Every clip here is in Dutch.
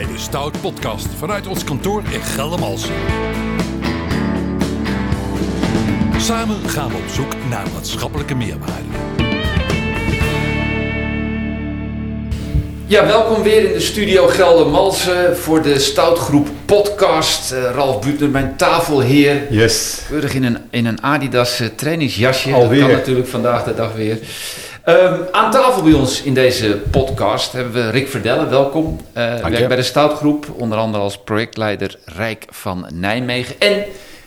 bij de Stout Podcast vanuit ons kantoor in Geldermalsen. Samen gaan we op zoek naar maatschappelijke meerwaarde. Ja, welkom weer in de studio Geldermalsen voor de Stoutgroep podcast. Uh, Ralf Buutner, mijn tafelheer. Yes. Keurig in een, in een Adidas uh, trainingsjasje. Alweer. Dat kan natuurlijk vandaag de dag weer. Um, aan tafel bij ons in deze podcast hebben we Rick Verdellen, welkom. Uh, werkt bij de Stoutgroep, onder andere als projectleider Rijk van Nijmegen. En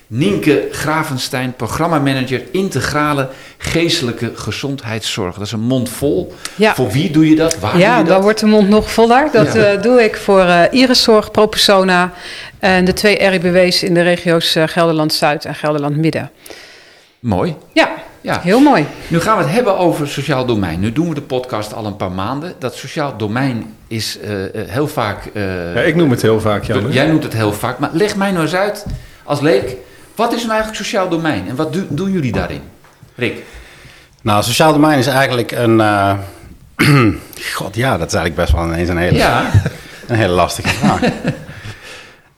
Nienke Gravenstein, programmamanager integrale geestelijke gezondheidszorg. Dat is een mond vol. Ja. Voor wie doe je dat? Waar ja, doe je dat? dan wordt de mond nog voller. Dat Ja. uh, doe ik voor uh, Iriszorg, ProPersona en de twee RIBW's in de regio's uh, Gelderland-Zuid en Gelderland-Midden. Mooi. Ja, Ja. heel mooi. Nu gaan we het hebben over sociaal domein. Nu doen we de podcast al een paar maanden. Dat sociaal domein is eh, eh, heel vaak... eh, Ja, ik noem het heel vaak, Jan. Jij noemt het heel vaak, maar leg mij nou eens uit als leek. Wat is nou eigenlijk sociaal domein en wat do- doen jullie daarin? Rick, Nou, sociaal domein is eigenlijk een. eh, God, ja, dat is eigenlijk best wel ineens een hele, ja, een hele lastige vraag.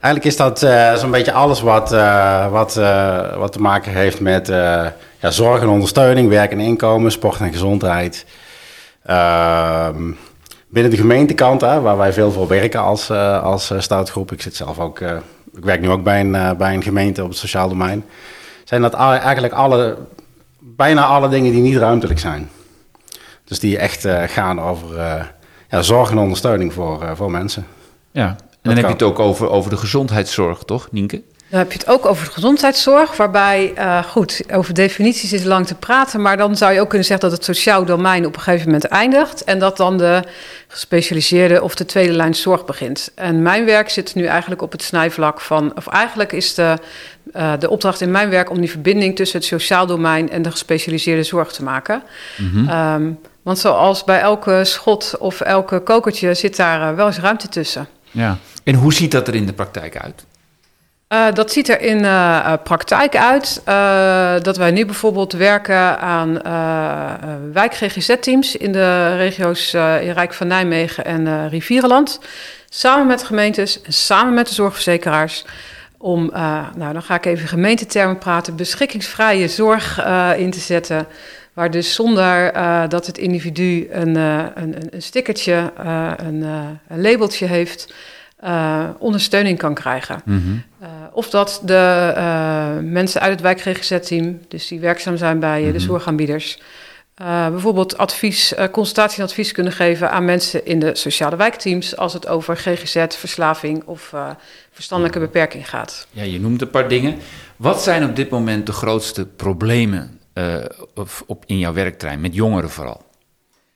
eigenlijk is dat eh, zo'n beetje alles wat, eh, wat, eh, wat te maken heeft met eh, ja, zorg en ondersteuning, werk en inkomen, sport en gezondheid. Ehm, binnen de gemeentekant, hè, waar wij veel voor werken als, eh als eh, stoutgroep. Ik zit zelf ook. eh, ik werk nu ook bij een, bij een gemeente op het sociaal domein. Zijn dat eigenlijk alle, bijna alle dingen die niet ruimtelijk zijn. Dus die echt gaan over ja, zorg en ondersteuning voor, voor mensen. ja. En dan heb je het ook over, over de gezondheidszorg, toch, Nienke? Dan heb je het ook over de gezondheidszorg, waarbij, uh, goed, over definities is lang te praten, maar dan zou je ook kunnen zeggen dat het sociaal domein op een gegeven moment eindigt en dat dan de gespecialiseerde of de tweede lijn zorg begint. En mijn werk zit nu eigenlijk op het snijvlak van, of eigenlijk is de, uh, de opdracht in mijn werk om die verbinding tussen het sociaal domein en de gespecialiseerde zorg te maken. Mhm. Um, want zoals bij elke schot of elke kokertje zit daar uh, wel eens ruimte tussen. Ja. En hoe ziet dat er in de praktijk uit? Uh, dat ziet er in uh, praktijk uit uh, dat wij nu bijvoorbeeld werken aan wijk-GGZ-teams in de regio's in Rijk van Nijmegen en Rivierenland. Samen met gemeentes en samen met de zorgverzekeraars. Om, nou dan ga ik even gemeentetermen praten, beschikkingsvrije zorg in te zetten. Waar dus zonder dat het individu een, een, een stickertje, een, een labeltje heeft. Uh, ondersteuning kan krijgen. Mm -hmm. uh, of dat de uh, mensen uit het wijk GGZ-team, dus die werkzaam zijn bij mm -hmm. de zorgaanbieders, uh, bijvoorbeeld advies, consultatie en advies kunnen geven aan mensen in de sociale wijkteams als het over GGZ, verslaving of verstandelijke beperking gaat. Ja, je noemt een paar dingen. Wat zijn op dit moment de grootste problemen op, in jouw werktrein, met jongeren vooral?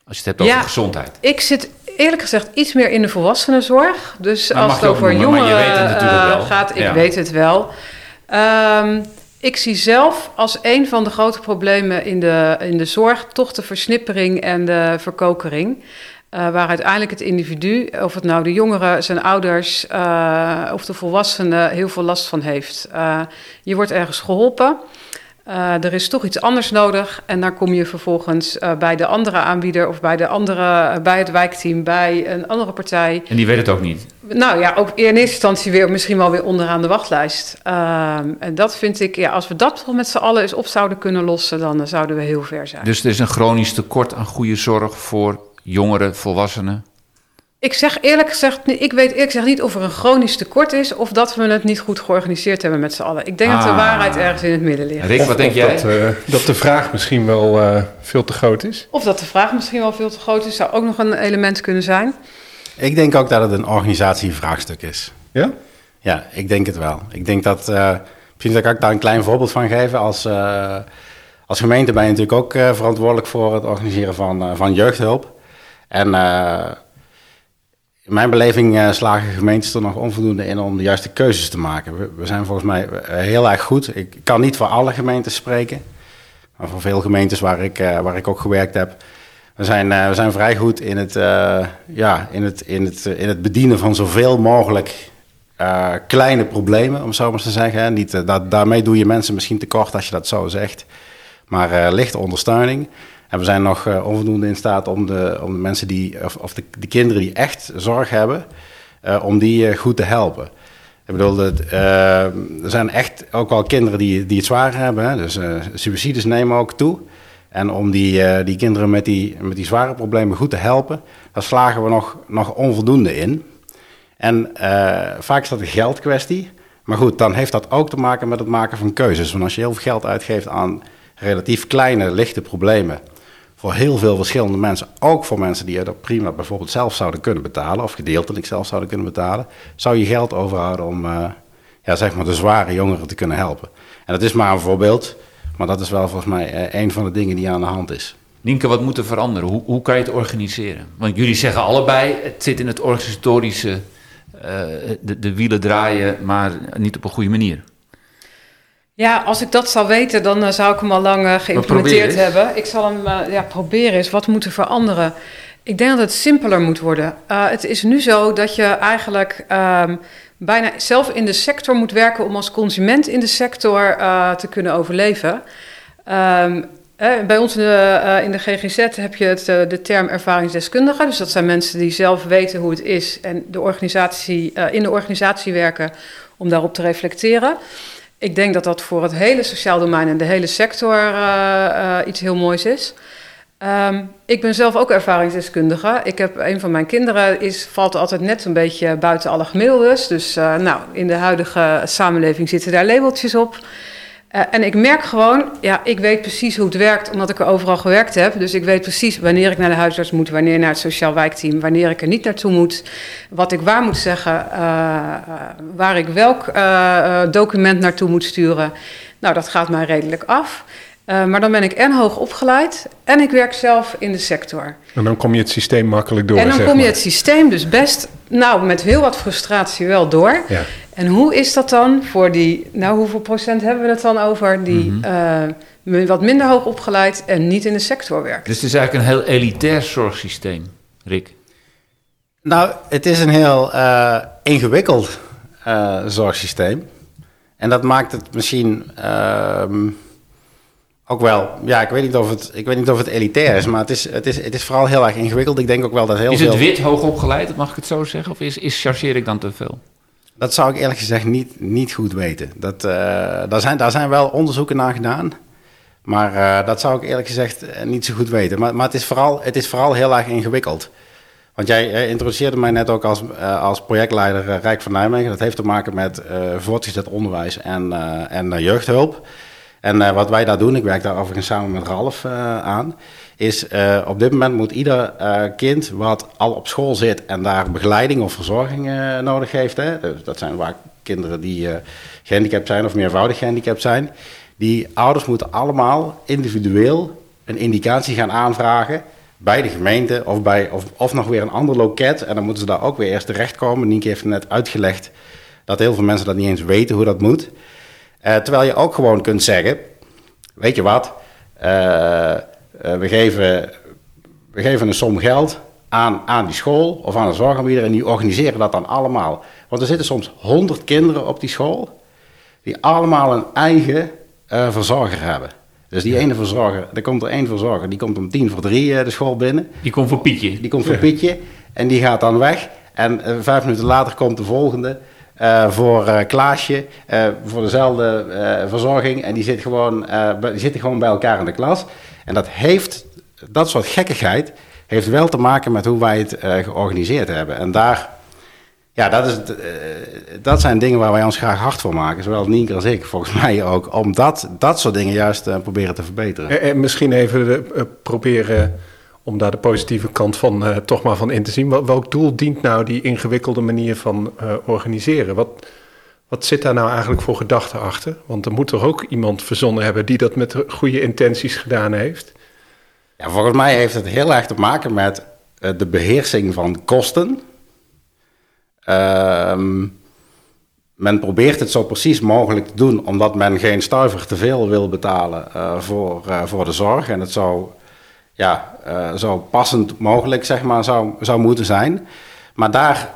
Als je het hebt over ja, gezondheid. Ik zit eerlijk gezegd iets meer in de volwassenenzorg. Dus als het over noemen, jongeren uh, wel. gaat, ik Ja. weet het wel. Ehm, ik zie zelf als een van de grote problemen in de, in de zorg toch de versnippering en de verkokering. Uh, waar uiteindelijk het individu, of het nou de jongeren, zijn ouders uh, of de volwassene, heel veel last van heeft. Je wordt ergens geholpen. Uh, er is toch iets anders nodig. En dan kom je vervolgens uh, bij de andere aanbieder of bij, de andere, uh, bij het wijkteam, bij een andere partij. En die weet het ook niet. Nou ja, ook in eerste instantie weer misschien wel weer onderaan de wachtlijst. Um, en dat vind ik, ja, als we dat met z'n allen eens op zouden kunnen lossen, dan zouden we heel ver zijn. Dus er is een chronisch tekort aan goede zorg voor jongeren, volwassenen. Ik zeg eerlijk gezegd, ik weet eerlijk gezegd niet of er een chronisch tekort is of dat we het niet goed georganiseerd hebben met z'n allen. Ik denk ah. dat de waarheid ergens in het midden ligt. Rick, wat denk of jij? Dat, uh, dat de vraag misschien wel uh, veel te groot is. Of dat de vraag misschien wel veel te groot is, zou ook nog een element kunnen zijn. Ik denk ook dat het een organisatievraagstuk is. Ja? Ja, ik denk het wel. Ik denk dat, uh, misschien kan ik daar een klein voorbeeld van geven. Als, uh, als gemeente ben je natuurlijk ook uh, verantwoordelijk voor het organiseren van, van jeugdhulp. En in mijn beleving uh, slagen gemeentes er nog onvoldoende in om de juiste keuzes te maken. We, zijn volgens mij heel erg goed. Ik kan niet voor alle gemeentes spreken, maar voor veel gemeentes waar ik, uh, waar ik ook gewerkt heb. We zijn, we zijn vrij goed in het, ja, in, het, in, het, in het bedienen van zoveel mogelijk kleine problemen, om zo maar te zeggen. Niet, dat, daarmee doe je mensen misschien tekort als je dat zo zegt. Maar lichte ondersteuning. En we zijn nog uh, onvoldoende in staat om de, om de mensen die, of, of de, de, kinderen die echt zorg hebben, om die goed te helpen. Ik bedoel, dat, er zijn echt ook wel kinderen die, die het zwaar hebben. Hè? Dus suicides nemen ook toe. En om die, die kinderen met die, met die zware problemen goed te helpen, daar slagen we nog, nog onvoldoende in. En vaak is dat een geldkwestie. Maar goed, dan heeft dat ook te maken met het maken van keuzes. Want als je heel veel geld uitgeeft aan relatief kleine, lichte problemen. Voor heel veel verschillende mensen, ook voor mensen die dat prima bijvoorbeeld zelf zouden kunnen betalen, of gedeeltelijk zelf zouden kunnen betalen, zou je geld overhouden om uh, ja, zeg maar de zware jongeren te kunnen helpen. En dat is maar een voorbeeld, maar dat is wel volgens mij uh, een van de dingen die aan de hand is. Nienke, wat moet er veranderen? Hoe, hoe kan je het organiseren? Want jullie zeggen allebei, het zit in het organisatorische eh, de, de wielen draaien, maar niet op een goede manier. Ja, als ik dat zou weten, dan uh, zou ik hem al lang uh, geïmplementeerd hebben. Ik zal hem ja, proberen eens. Wat moet er veranderen? Ik denk dat het simpeler moet worden. het is nu zo dat je eigenlijk um, bijna zelf in de sector moet werken om als consument in de sector te kunnen overleven. Um, bij ons in de, in de, GGZ heb je het, de term ervaringsdeskundige. Dus dat zijn mensen die zelf weten hoe het is en de organisatie, in de organisatie werken om daarop te reflecteren. Ik denk dat dat voor het hele sociaal domein en de hele sector iets heel moois is. Um, ik ben zelf ook ervaringsdeskundige. Ik heb een van mijn kinderen is, valt altijd net een beetje buiten alle gemiddeldes. Dus nou, in de huidige samenleving zitten daar labeltjes op. Uh, en ik merk gewoon, ja, ik weet precies hoe het werkt, omdat ik er overal gewerkt heb. Dus ik weet precies wanneer ik naar de huisarts moet, wanneer naar het sociaal wijkteam, wanneer ik er niet naartoe moet, wat ik waar moet zeggen, uh, waar ik welk uh, document naartoe moet sturen. Nou, dat gaat mij redelijk af. maar dan ben ik en hoog opgeleid en ik werk zelf in de sector. En dan kom je het systeem makkelijk door. En dan kom je het systeem dus best, nou, met heel wat frustratie wel door. Ja. En hoe is dat dan voor die, nou hoeveel procent hebben we het dan over, die mm wat minder hoog opgeleid en niet in de sector werken? Dus het is eigenlijk een heel elitair zorgsysteem, Rick. Nou, het is een heel uh, ingewikkeld uh, zorgsysteem. En dat maakt het misschien ehm, ook wel, ja, ik weet, niet of het, ik weet niet of het elitair is, maar het is, het, is, het is vooral heel erg ingewikkeld. Ik denk ook wel dat heel is veel... Is het wit hoog opgeleid, mag ik het zo zeggen? Of is, is chargeer ik dan te veel? Dat zou ik eerlijk gezegd niet, niet goed weten. Dat, uh, daar, zijn, daar zijn wel onderzoeken naar gedaan. Maar uh, dat zou ik eerlijk gezegd uh, niet zo goed weten. Maar, maar het, is vooral, het is vooral heel erg ingewikkeld. Want jij introduceerde mij net ook als, als projectleider Rijk van Nijmegen. Dat heeft te maken met voortgezet onderwijs en, en jeugdhulp. En wat wij daar doen, ik werk daar overigens samen met Ralf aan is uh, op dit moment moet ieder kind wat al op school zit en daar begeleiding of verzorging nodig heeft. Hè, dus dat zijn vaak kinderen die gehandicapt zijn of meervoudig gehandicapt zijn. Die ouders moeten allemaal individueel een indicatie gaan aanvragen bij de gemeente of, bij, of, of nog weer een ander loket. En dan moeten ze daar ook weer eerst terechtkomen. Nienke heeft net uitgelegd dat heel veel mensen dat niet eens weten hoe dat moet. Terwijl je ook gewoon kunt zeggen, weet je wat... Uh, we, geven, we geven een som geld aan, aan die school of aan een zorgaanbieder en die organiseren dat dan allemaal. Want er zitten soms honderd kinderen op die school die allemaal een eigen uh, verzorger hebben. Dus die ene verzorger, er komt er één verzorger, die komt om tien voor drie uh, de school binnen. Die komt voor Pietje. Die komt voor Pietje en die gaat dan weg. En uh, vijf minuten later komt de volgende uh, voor Klaasje, voor dezelfde verzorging. En die, zit gewoon, die zitten gewoon bij elkaar in de klas. En dat heeft, dat soort gekkigheid, heeft wel te maken met hoe wij het georganiseerd hebben. En daar, ja, dat, is, dat zijn dingen waar wij ons graag hard voor maken. Zowel Nienke als ik, volgens mij ook. Om dat, dat soort dingen juist proberen te verbeteren. En, en misschien even proberen om daar de positieve kant van toch maar van in te zien. Wel, welk doel dient nou die ingewikkelde manier van organiseren? Wat, wat zit daar nou eigenlijk voor gedachten achter? Want er moet toch ook iemand verzonnen hebben die dat met goede intenties gedaan heeft? Ja, volgens mij heeft het heel erg te maken met uh, de beheersing van kosten. Uh, men probeert het zo precies mogelijk te doen, omdat men geen stuiver te veel wil betalen voor, voor de zorg. En het zou, ja, zo passend mogelijk zeg maar, zou, zou moeten zijn. Maar daar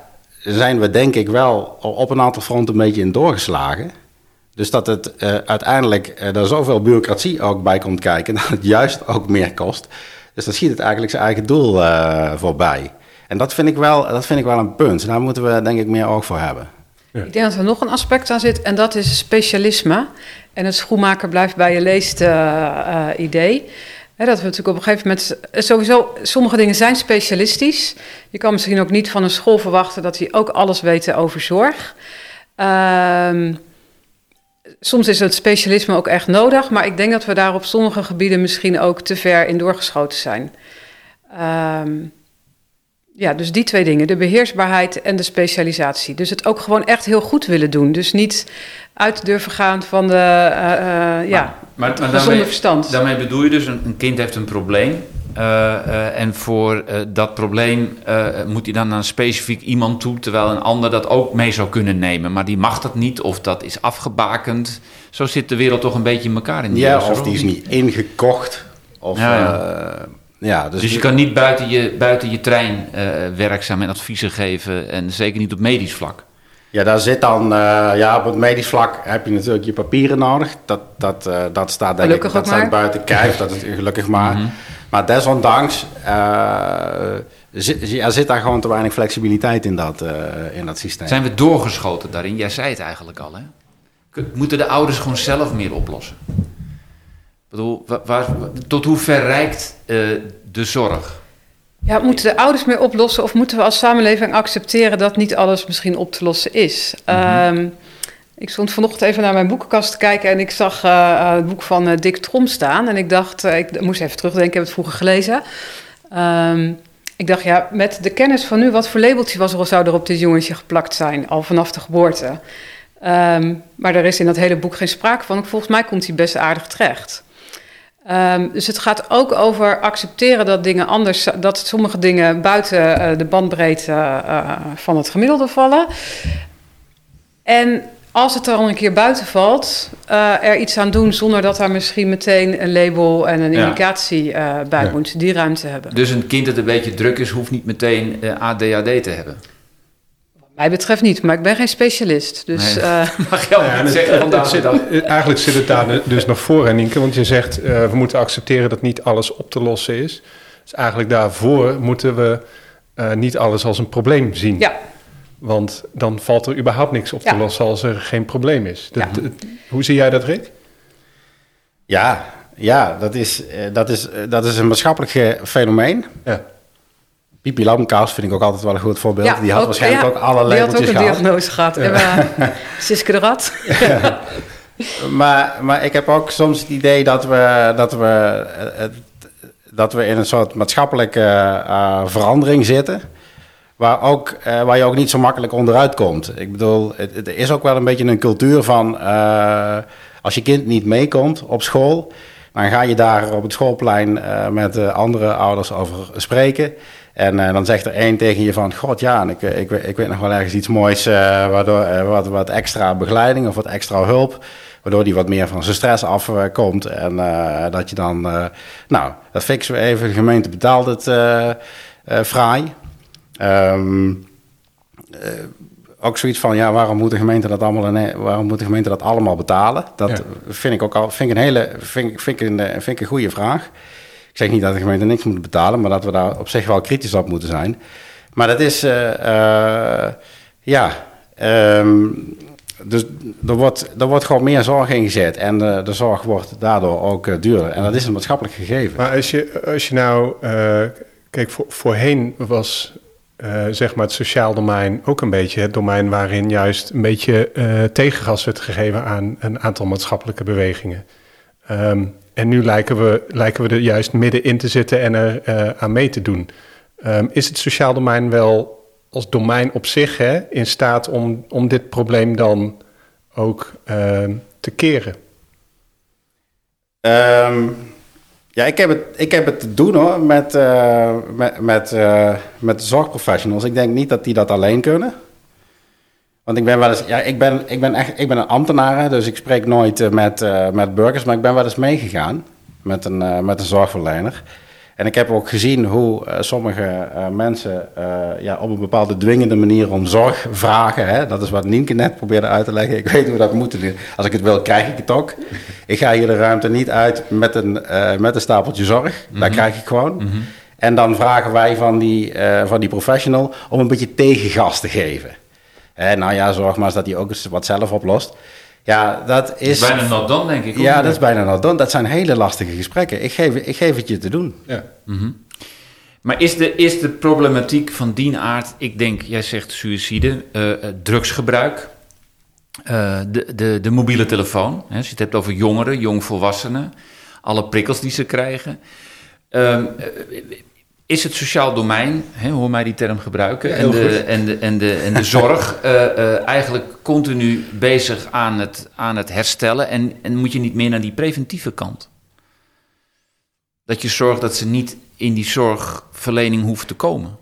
zijn we denk ik wel op een aantal fronten een beetje in doorgeslagen. Dus dat het uh, uiteindelijk uh, er zoveel bureaucratie ook bij komt kijken, dat het juist ook meer kost. Dus dan schiet het eigenlijk zijn eigen doel uh, voorbij. En dat vind ik wel, dat vind ik wel een punt. Daar moeten we denk ik meer oog voor hebben. Ik denk dat er nog een aspect aan zit en dat is specialisme. En het schoenmaker blijft bij je leest uh, uh, idee. Dat we natuurlijk op een gegeven moment. Sowieso, sommige dingen zijn specialistisch. Je kan misschien ook niet van een school verwachten dat die ook alles weten over zorg. Uh, soms is het specialisme ook echt nodig, maar ik denk dat we daar op sommige gebieden misschien ook te ver in doorgeschoten zijn. Um, ja, dus die twee dingen, de beheersbaarheid en de specialisatie. Dus het ook gewoon echt heel goed willen doen. Dus niet uit durven gaan van de uh, uh, ja, maar, daarmee, verstand. Daarmee bedoel je dus, een, een kind heeft een probleem. Uh, en voor dat probleem moet hij dan naar een specifiek iemand toe, terwijl een ander dat ook mee zou kunnen nemen. Maar die mag dat niet, of dat is afgebakend. Zo zit de wereld toch een beetje in elkaar. In die ja, of die is niet ingekocht. Of, ja, ja. Ja, dus, dus je kan niet buiten je, buiten je trein uh, werkzaam en adviezen geven. En zeker niet op medisch vlak. Ja, daar zit dan, uh, ja, op het medisch vlak heb je natuurlijk je papieren nodig. Dat, dat, uh, dat staat denk gelukkig ik, dat staat buiten kijf, dat is gelukkig maar. Mm -hmm. Maar desondanks zit, ja, zit daar gewoon te weinig flexibiliteit in dat, in dat systeem. Zijn we doorgeschoten daarin? Jij zei het eigenlijk al, hè? Moeten de ouders gewoon zelf meer oplossen? bedoel, waar, tot hoe ver reikt uh, de zorg? Ja, moeten de ouders meer oplossen of moeten we als samenleving accepteren dat niet alles misschien op te lossen is? Mm -hmm. um, ik stond vanochtend even naar mijn boekenkast te kijken en ik zag uh, het boek van uh, Dick Trom staan. En ik dacht, ik moest even terugdenken, ik heb het vroeger gelezen. Um, ik dacht, ja, met de kennis van nu, wat voor labeltje was er zou er op dit jongetje geplakt zijn, al vanaf de geboorte? Um, maar er is in dat hele boek geen sprake van. Volgens mij komt hij best aardig terecht. Um, dus het gaat ook over accepteren dat dingen anders, dat sommige dingen buiten uh, de bandbreedte uh, van het gemiddelde vallen. En als het er al een keer buiten valt, uh, er iets aan doen zonder dat daar misschien meteen een label en een ja. indicatie bij ja. moet, die ruimte hebben. Dus een kind dat een beetje druk is, hoeft niet meteen ADHD te hebben. Mij betreft niet, maar ik ben geen specialist. Dus, nee, uh, mag je ja, zeggen vandaag zit, Eigenlijk zit het daar dus nog voor, Nienke. Want je zegt, uh, we moeten accepteren dat niet alles op te lossen is. Dus eigenlijk daarvoor moeten we uh, niet alles als een probleem zien. Ja. Want dan valt er überhaupt niks op te lossen als er geen probleem is. Dat, ja. hoe zie jij dat, Rick? Ja, ja dat, is, dat, is, dat is een maatschappelijk fenomeen. Ja. Pipi Lamkaus vind ik ook altijd wel een goed voorbeeld. Ja, die had ook, waarschijnlijk ja, ook alle labeltjes gehad. Die had ook een diagnose gehad. En, uh, Siske de Rat. maar, maar ik heb ook soms het idee dat we, dat we, dat we in een soort maatschappelijke uh, verandering zitten. Waar, ook, waar je ook niet zo makkelijk onderuit komt. Ik bedoel, het, het is ook wel een beetje een cultuur van... als je kind niet meekomt op school... dan ga je daar op het schoolplein met andere ouders over spreken... En uh, dan zegt er één tegen je van, god ja, ik, ik, ik weet nog wel ergens iets moois, uh, waardoor, uh, wat, wat extra begeleiding of wat extra hulp, waardoor die wat meer van zijn stress afkomt. en dat je dan, nou, dat fixen we even, de gemeente betaalt het fraai. Um, ook zoiets van, ja, waarom moet de gemeente dat allemaal, waarom moet de gemeente dat allemaal betalen? Dat ja. vind ik ook al, vind ik een hele, vind, vind ik een, vind ik een goede vraag. Ik zeg niet dat de gemeente niks moet betalen, maar dat we daar op zich wel kritisch op moeten zijn. Maar dat is, uh, uh, ja, um, dus er wordt, er wordt gewoon meer zorg ingezet en de, de zorg wordt daardoor ook duurder. En dat is een maatschappelijk gegeven. Maar als je, als je nou, kijk, voor, voorheen was zeg maar het sociaal domein ook een beetje het domein waarin juist een beetje tegengas werd gegeven aan een aantal maatschappelijke bewegingen. Um, en nu lijken we, lijken we er juist middenin te zitten en er uh, aan mee te doen. Um, is het sociaal domein wel als domein op zich hè, in staat om, om dit probleem dan ook uh, te keren? Um, ja, ik heb, het, ik heb het te doen hoor, met, uh, met, met, met zorgprofessionals. Ik denk niet dat die dat alleen kunnen. Want ik ben wel eens, ja, ik ben, ik ben echt, ik ben een ambtenaar, dus ik spreek nooit uh, met, uh, met burgers, maar ik ben wel eens meegegaan met een, uh, met een zorgverlener. En ik heb ook gezien hoe sommige mensen ja, op een bepaalde dwingende manier om zorg vragen. Hè? Dat is wat Nienke net probeerde uit te leggen. Ik weet hoe dat moet. Als ik het wil, krijg ik het ook. Ik ga hier de ruimte niet uit met een, met een stapeltje zorg. Mm -hmm. Dat krijg ik gewoon. Mm -hmm. En dan vragen wij van die, van die professional om een beetje tegengas te geven. Uh, nou ja, zorg maar eens dat hij ook eens wat zelf oplost. Ja, dat is... bijna not done, denk ik. Ja, dat is bijna not done. Dat zijn hele lastige gesprekken. Ik geef, ik geef het je te doen. Ja. Mm Maar is de, is de problematiek van die aard, ik denk, jij zegt suïcide, uh, drugsgebruik, uh, de, de, de mobiele telefoon, hè, als je het hebt over jongeren, jongvolwassenen, alle prikkels die ze krijgen. Uh, is het sociaal domein, hè, hoor mij die term gebruiken, ja, en, de, en, de, en, de, en de zorg uh, uh, eigenlijk continu bezig aan het, aan het herstellen en, en moet je niet meer naar die preventieve kant? Dat je zorgt dat ze niet in die zorgverlening hoeven te komen.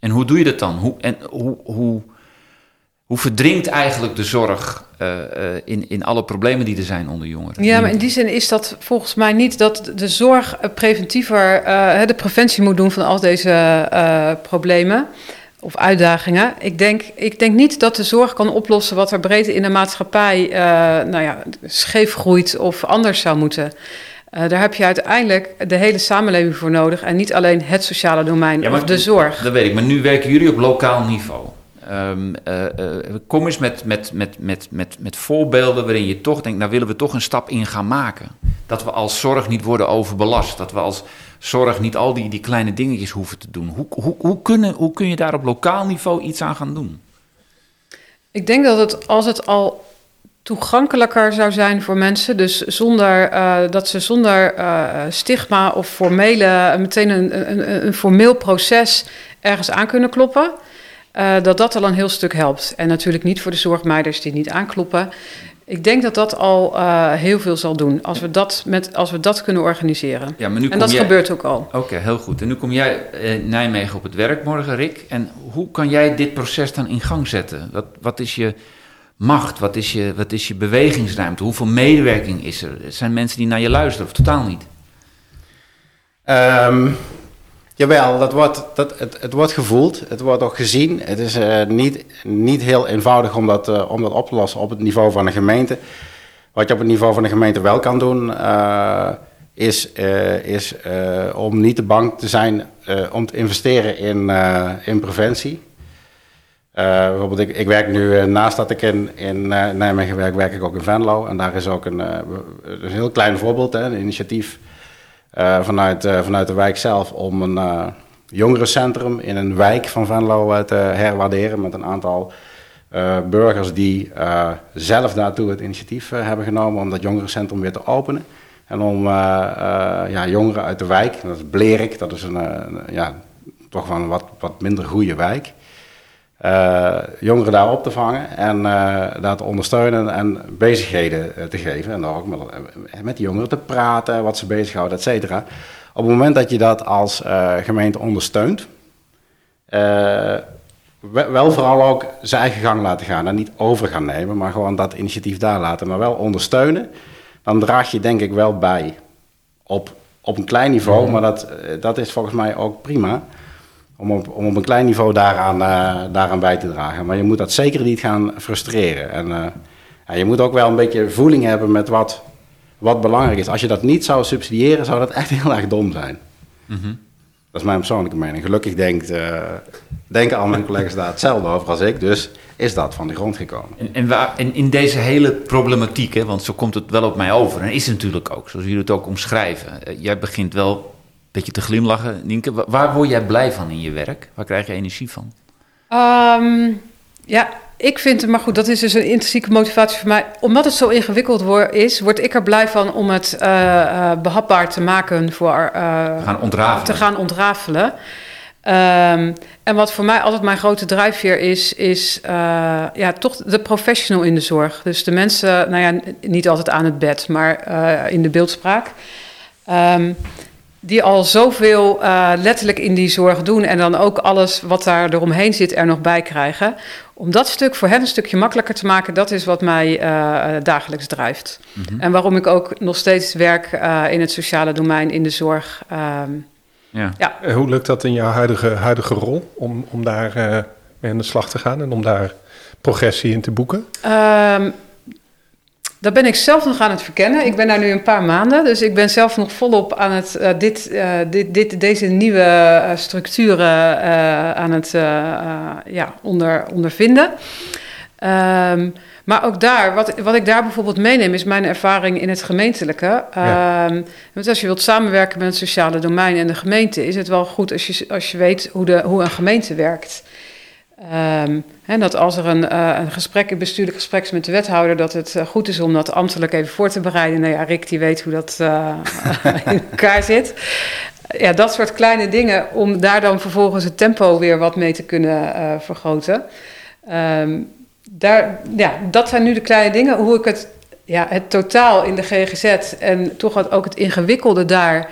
En hoe doe je dat dan? Hoe, en hoe, hoe, hoe verdringt eigenlijk de zorg uh, uh, in, in alle problemen die er zijn onder jongeren? Ja, maar in die zin is dat volgens mij niet dat de zorg preventiever uh, de preventie moet doen van al deze problemen of uitdagingen. Ik denk, ik denk niet dat de zorg kan oplossen wat er breed in de maatschappij nou ja, scheef groeit of anders zou moeten. Uh, daar heb je uiteindelijk de hele samenleving voor nodig en niet alleen het sociale domein ja, of de zorg. Dat weet ik, maar nu werken jullie op lokaal niveau. Um, kom eens met, met, met, met, met, met voorbeelden waarin je toch denkt, nou willen we toch een stap in gaan maken. Dat we als zorg niet worden overbelast. Dat we als zorg niet al die, die kleine dingetjes hoeven te doen. Hoe, hoe, hoe, kunnen, hoe kun je daar op lokaal niveau iets aan gaan doen? Ik denk dat het, als het al toegankelijker zou zijn voor mensen. Dus zonder uh, dat ze zonder stigma of formele, meteen een, een, een, formeel proces ergens aan kunnen kloppen. Uh, dat dat al een heel stuk helpt. En natuurlijk niet voor de zorgmeiders die niet aankloppen. Ik denk dat dat al heel veel zal doen als we dat, met, als we dat kunnen organiseren. Ja, maar nu en dat jij... gebeurt ook al. Oké, okay, heel goed. En nu kom jij in Nijmegen op het werk morgen, Rick. En hoe kan jij dit proces dan in gang zetten? Wat, wat is je macht? Wat is, je, wat is je bewegingsruimte? Hoeveel medewerking is er? Zijn mensen die naar je luisteren of totaal niet? Um, jawel, dat wordt, dat, het, het wordt gevoeld, het wordt ook gezien. Het is uh, niet, niet heel eenvoudig om dat, uh, om dat op te lossen op het niveau van een gemeente. Wat je op het niveau van een gemeente wel kan doen, uh, is, is om niet te bang te zijn om te investeren in, in preventie. Bijvoorbeeld, ik, ik, werk nu, naast dat ik in, in Nijmegen werk, werk ik ook in Venlo. En daar is ook een, een heel klein voorbeeld, hè, een initiatief vanuit, vanuit de wijk zelf om een jongerencentrum in een wijk van Venlo te herwaarderen met een aantal burgers die zelf daartoe het initiatief hebben genomen om dat jongerencentrum weer te openen. En om ja, jongeren uit de wijk, dat is Blerik, dat is een, ja, toch wel een wat, wat minder goede wijk. Uh, jongeren daar op te vangen en uh, daar te ondersteunen en bezigheden uh, te geven. En dan ook met, met die jongeren te praten, wat ze bezighouden, et cetera. Op het moment dat je dat als gemeente ondersteunt, wel vooral ook zijn eigen gang laten gaan en niet over gaan nemen, maar gewoon dat initiatief daar laten, maar wel ondersteunen, dan draag je denk ik wel bij op, op een klein niveau, maar dat, dat is volgens mij ook prima om op, om op een klein niveau daaraan, uh, daaraan bij te dragen. Maar je moet dat zeker niet gaan frustreren. En uh, ja, je moet ook wel een beetje voeling hebben met wat, wat belangrijk is. Als je dat niet zou subsidiëren, zou dat echt heel erg dom zijn. Mm -hmm. Dat is mijn persoonlijke mening. Gelukkig denkt, uh, denken al mijn collega's daar hetzelfde over als ik. Dus is dat van de grond gekomen. En, en, waar, en in deze hele problematiek, hè, want zo komt het wel op mij over. En is het natuurlijk ook, zoals jullie het ook omschrijven. jij begint wel beetje te glimlachen. Nienke, waar word jij blij van in je werk? Waar krijg je energie van? Um, ja, ik vind het, maar goed, dat is dus een intrinsieke motivatie voor mij. Omdat het zo ingewikkeld word, is, word ik er blij van om het uh, uh, behapbaar te maken voor uh, gaan ontrafelen. te gaan ontrafelen. Um, en wat voor mij altijd mijn grote drijfveer is, is ja, toch de professional in de zorg. Dus de mensen, nou ja, niet altijd aan het bed, maar in de beeldspraak. Um, die al zoveel uh, letterlijk in die zorg doen en dan ook alles wat daar eromheen zit er nog bij krijgen. Om dat stuk voor hen een stukje makkelijker te maken, dat is wat mij uh, dagelijks drijft. Mm -hmm. En waarom ik ook nog steeds werk uh, in het sociale domein, in de zorg. Um, ja. ja. Hoe lukt dat in jouw huidige, huidige rol om, om daar mee aan de slag te gaan en om daar progressie in te boeken? Um, Dat ben ik zelf nog aan het verkennen. Ik ben daar nu een paar maanden, dus ik ben zelf nog volop aan het uh, dit, uh, dit, dit, deze nieuwe uh, structuren aan het ja, onder, ondervinden. Um, maar ook daar, wat, wat ik daar bijvoorbeeld meeneem, is mijn ervaring in het gemeentelijke. Ja. Um, want als je wilt samenwerken met het sociale domein en de gemeente, is het wel goed als je, als je weet hoe, de, hoe een gemeente werkt. En dat als er een, uh, een gesprek, een bestuurlijk gesprek is met de wethouder, dat het uh, goed is om dat ambtelijk even voor te bereiden. Nou ja, Rick die weet hoe dat uh, in elkaar zit. Ja, dat soort kleine dingen, om daar dan vervolgens het tempo weer wat mee te kunnen vergroten. Um, daar, ja, dat zijn nu de kleine dingen. Hoe ik het, ja, het totaal in de GGZ en toch ook het ingewikkelde daar.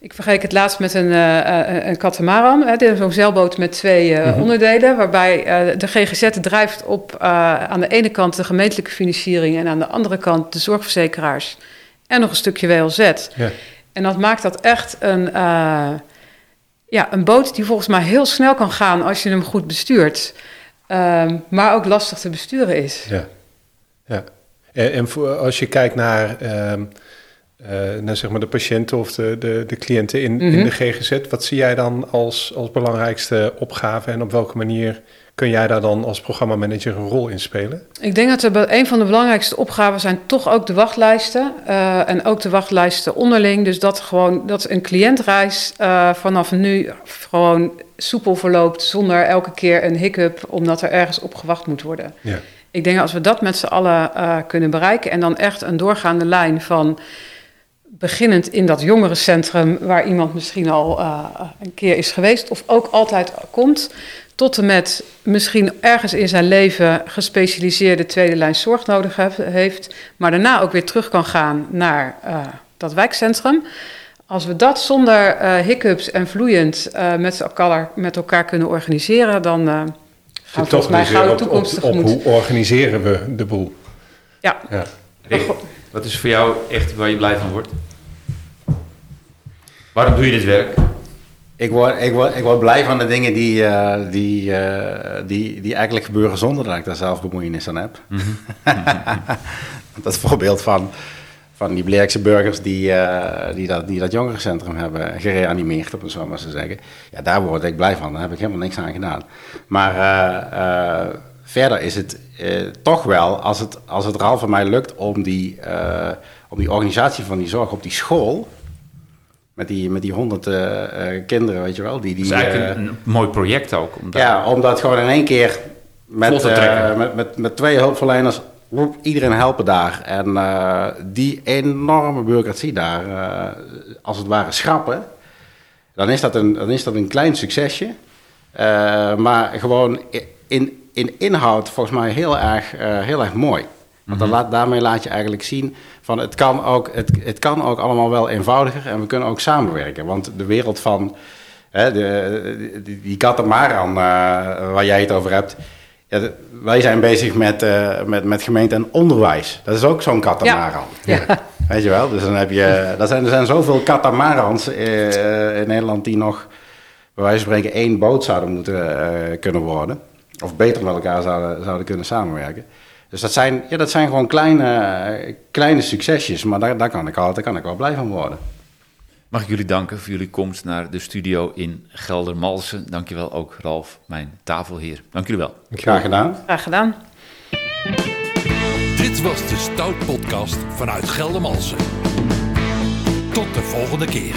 Ik vergelijk het laatst met een, uh, een katamaran, zo'n zeilboot met twee uh, mm-hmm. onderdelen, waarbij de GGZ drijft op aan de ene kant de gemeentelijke financiering en aan de andere kant de zorgverzekeraars en nog een stukje WLZ. Ja. En dat maakt dat echt een, ja, een boot die volgens mij heel snel kan gaan als je hem goed bestuurt. Um, maar ook lastig te besturen is. Ja, ja. En, en voor, als je kijkt naar, um, naar zeg maar de patiënten of de, de, de cliënten in, mm -hmm. in de GGZ, wat zie jij dan als, als belangrijkste opgave en op welke manier kun jij daar dan als programmamanager een rol in spelen? Ik denk dat er een van de belangrijkste opgaven zijn toch ook de wachtlijsten. Uh, en ook de wachtlijsten onderling. Dus dat gewoon dat een cliëntreis uh, vanaf nu gewoon soepel verloopt zonder elke keer een hiccup omdat er ergens op gewacht moet worden. Ja. Ik denk als we dat met z'n allen uh, kunnen bereiken en dan echt een doorgaande lijn van beginnend in dat jongerencentrum waar iemand misschien al uh, een keer is geweest of ook altijd komt, tot en met misschien ergens in zijn leven gespecialiseerde tweede lijn zorg nodig heeft, maar daarna ook weer terug kan gaan naar uh, dat wijkcentrum. Als we dat zonder uh, hiccups en vloeiend met, elkaar, met elkaar kunnen organiseren, dan gaan we volgens mij gauw toekomst op, op, op, hoe organiseren we de boel? Ja. ja. Wat is voor jou echt waar je blij van wordt? Waarom doe je dit werk? Ik word, ik, word, ik word blij van de dingen die, uh, die, uh, die, die eigenlijk gebeuren zonder dat ik daar zelf bemoeienis aan heb. Mm -hmm. dat voorbeeld van, van die Bleekse burgers die, uh, die, dat, die dat jongerencentrum hebben gereanimeerd, om het zo maar te zeggen. Ja, daar word ik blij van. Daar heb ik helemaal niks aan gedaan. Maar verder is het toch wel, als het, als het er al van mij lukt om die, om die organisatie van die zorg op die school met die, met die honderd uh, uh, kinderen, weet je wel. Die, die, dat is eigenlijk een, mooi project ook. Om dat ja, om dat gewoon in één keer met, met, met, met twee hulpverleners iedereen helpen daar. En die enorme bureaucratie daar, als het ware, schrappen. Dan is dat een, dan is dat een klein succesje. maar gewoon in, in inhoud volgens mij heel erg, heel erg mooi. Want dan mhm. laat, daarmee laat je eigenlijk zien van het kan, ook, het, het kan ook allemaal wel eenvoudiger en we kunnen ook samenwerken. Want de wereld van hè, de, die, die katamaran uh, waar jij het over hebt. Ja, wij zijn bezig met, uh, met, met gemeente en onderwijs. Dat is ook zo'n katamaran. Ja. ja. Weet je wel? Dus dan heb je. Er zijn, er zijn zoveel katamarans uh, in Nederland die nog, bij wijze van spreken, één boot zouden moeten kunnen worden. Of beter met elkaar zouden, zouden kunnen samenwerken. Dus dat zijn, ja, dat zijn gewoon kleine, kleine succesjes, maar daar, daar, kan ik altijd, daar kan ik wel blij van worden. Mag ik jullie danken voor jullie komst naar de studio in Geldermalsen. Dankjewel ook Ralf, mijn tafelheer. Dank jullie wel. Graag gedaan. Graag gedaan. Dit was de Stout Podcast vanuit Geldermalsen. Tot de volgende keer.